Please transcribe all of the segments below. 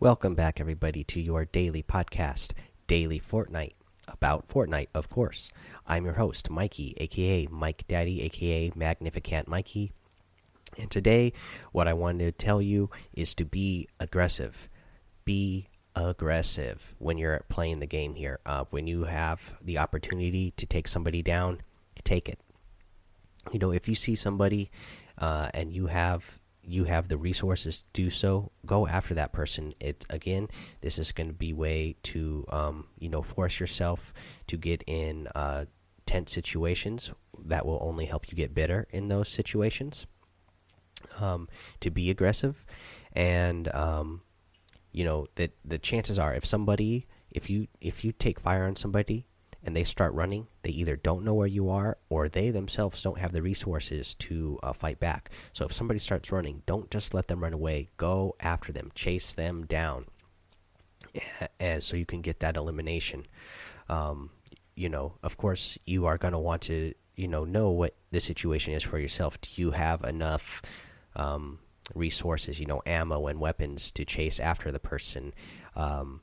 Welcome back, everybody, to your daily podcast, Daily Fortnite, about Fortnite, of course. I'm your host, Mikey, aka Mike Daddy, aka Magnificent Mikey. And today, what I wanted to tell you is to be aggressive. Be aggressive when you're playing the game here. Uh, when you have the opportunity to take somebody down, take it. You know, if you see somebody uh, and you have you have the resources to do so, go after that person. It again, this is going to be way to um, you know force yourself to get in uh, tense situations that will only help you get better in those situations. Um, to be aggressive, and um, you know that the chances are if somebody if you if you take fire on somebody and they start running, they either don't know where you are or they themselves don't have the resources to uh, fight back. So if somebody starts running, don't just let them run away. Go after them, chase them down, and so you can get that elimination. Um, you know, of course, you are going to want to you know know what the situation is for yourself. Do you have enough? Um, resources, you know, ammo and weapons to chase after the person. Um,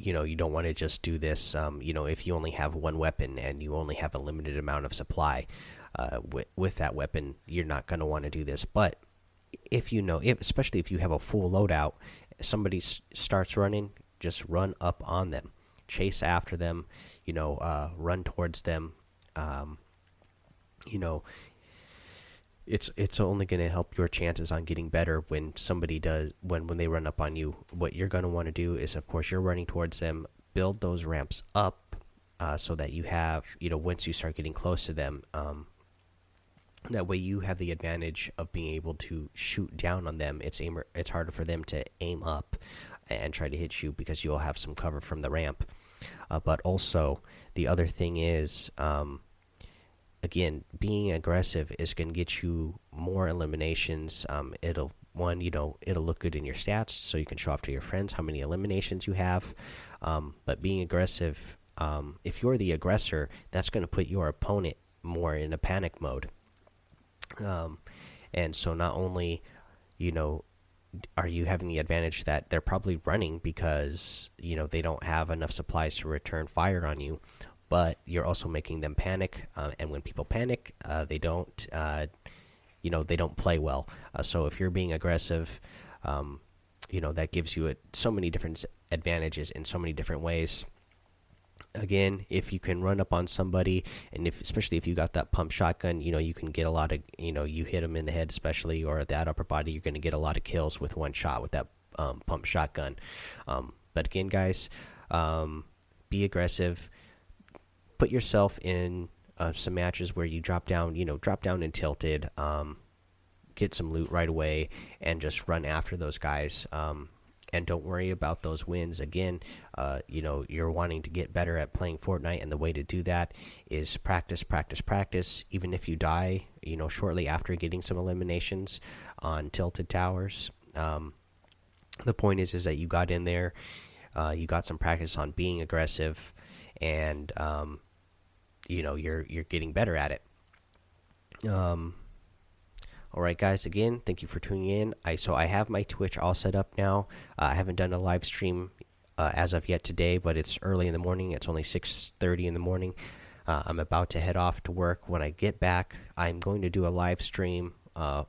you know you don't want to just do this um, you know if you only have one weapon and you only have a limited amount of supply uh, with, with that weapon you're not going to want to do this. But if you know if, especially if you have a full loadout somebody starts running just run up on them. Chase after them you know uh, run towards them um, you know it's it's only going to help your chances on getting better when somebody does when when they run up on you. What you're going to want to do is, of course, you're running towards them. Build those ramps up uh, so that you have you know once you start getting close to them. Um, that way, you have the advantage of being able to shoot down on them. It's aimer. It's harder for them to aim up and try to hit you because you'll have some cover from the ramp. Uh, but also, the other thing is. Um, again, being aggressive is going to get you more eliminations. Um, it'll one, you know, it'll look good in your stats, so you can show off to your friends how many eliminations you have. Um, but being aggressive, um, if you're the aggressor, that's going to put your opponent more in a panic mode. Um, and so not only, you know, are you having the advantage that they're probably running because you know they don't have enough supplies to return fire on you but you're also making them panic. Uh, and when people panic, uh, they don't, uh, you know, they don't play well. Uh, so if you're being aggressive, um, you know, that gives you a, so many different advantages in so many different ways. Again, if you can run up on somebody, and if especially if you got that pump shotgun, you know you can get a lot of, you know, you hit them in the head, especially or that upper body, you're going to get a lot of kills with one shot with that um, pump shotgun. Um, but again, guys, um, be aggressive put yourself in uh, some matches where you drop down, you know, drop down and tilted, um, get some loot right away, and just run after those guys. Um, and don't worry about those wins. Again, uh, you know, you're wanting to get better at playing Fortnite, and the way to do that is practice, practice, practice. Even if you die, you know, shortly after getting some eliminations on tilted towers. Um, the point is, is that you got in there, uh, you got some practice on being aggressive, and um, you know you're you're getting better at it. Um, all right, guys. Again, thank you for tuning in. I so I have my Twitch all set up now. Uh, I haven't done a live stream uh, as of yet today, but it's early in the morning. It's only six thirty in the morning. Uh, I'm about to head off to work. When I get back, I'm going to do a live stream uh,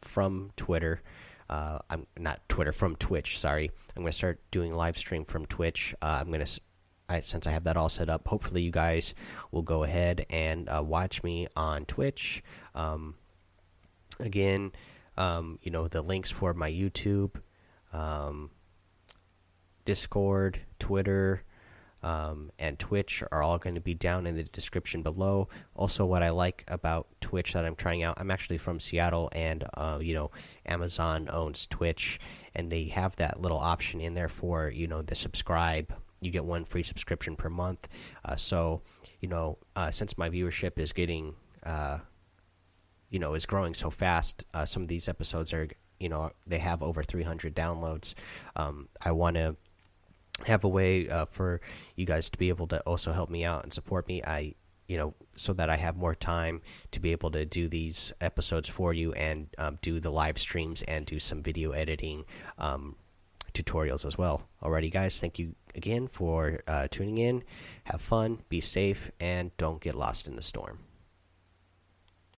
from Twitter. Uh, I'm not Twitter from Twitch. Sorry, I'm going to start doing live stream from Twitch. Uh, I'm going to I, since I have that all set up, hopefully you guys will go ahead and uh, watch me on Twitch. Um, again, um, you know the links for my YouTube, um, Discord, Twitter, um, and Twitch are all going to be down in the description below. Also, what I like about Twitch that I'm trying out, I'm actually from Seattle, and uh, you know Amazon owns Twitch, and they have that little option in there for you know the subscribe you get one free subscription per month. Uh, so, you know, uh, since my viewership is getting, uh, you know, is growing so fast, uh, some of these episodes are, you know, they have over 300 downloads. Um, I want to have a way uh, for you guys to be able to also help me out and support me. I, you know, so that I have more time to be able to do these episodes for you and um, do the live streams and do some video editing. Um, tutorials as well. Alrighty, guys, thank you again for uh, tuning in. Have fun, be safe, and don't get lost in the storm.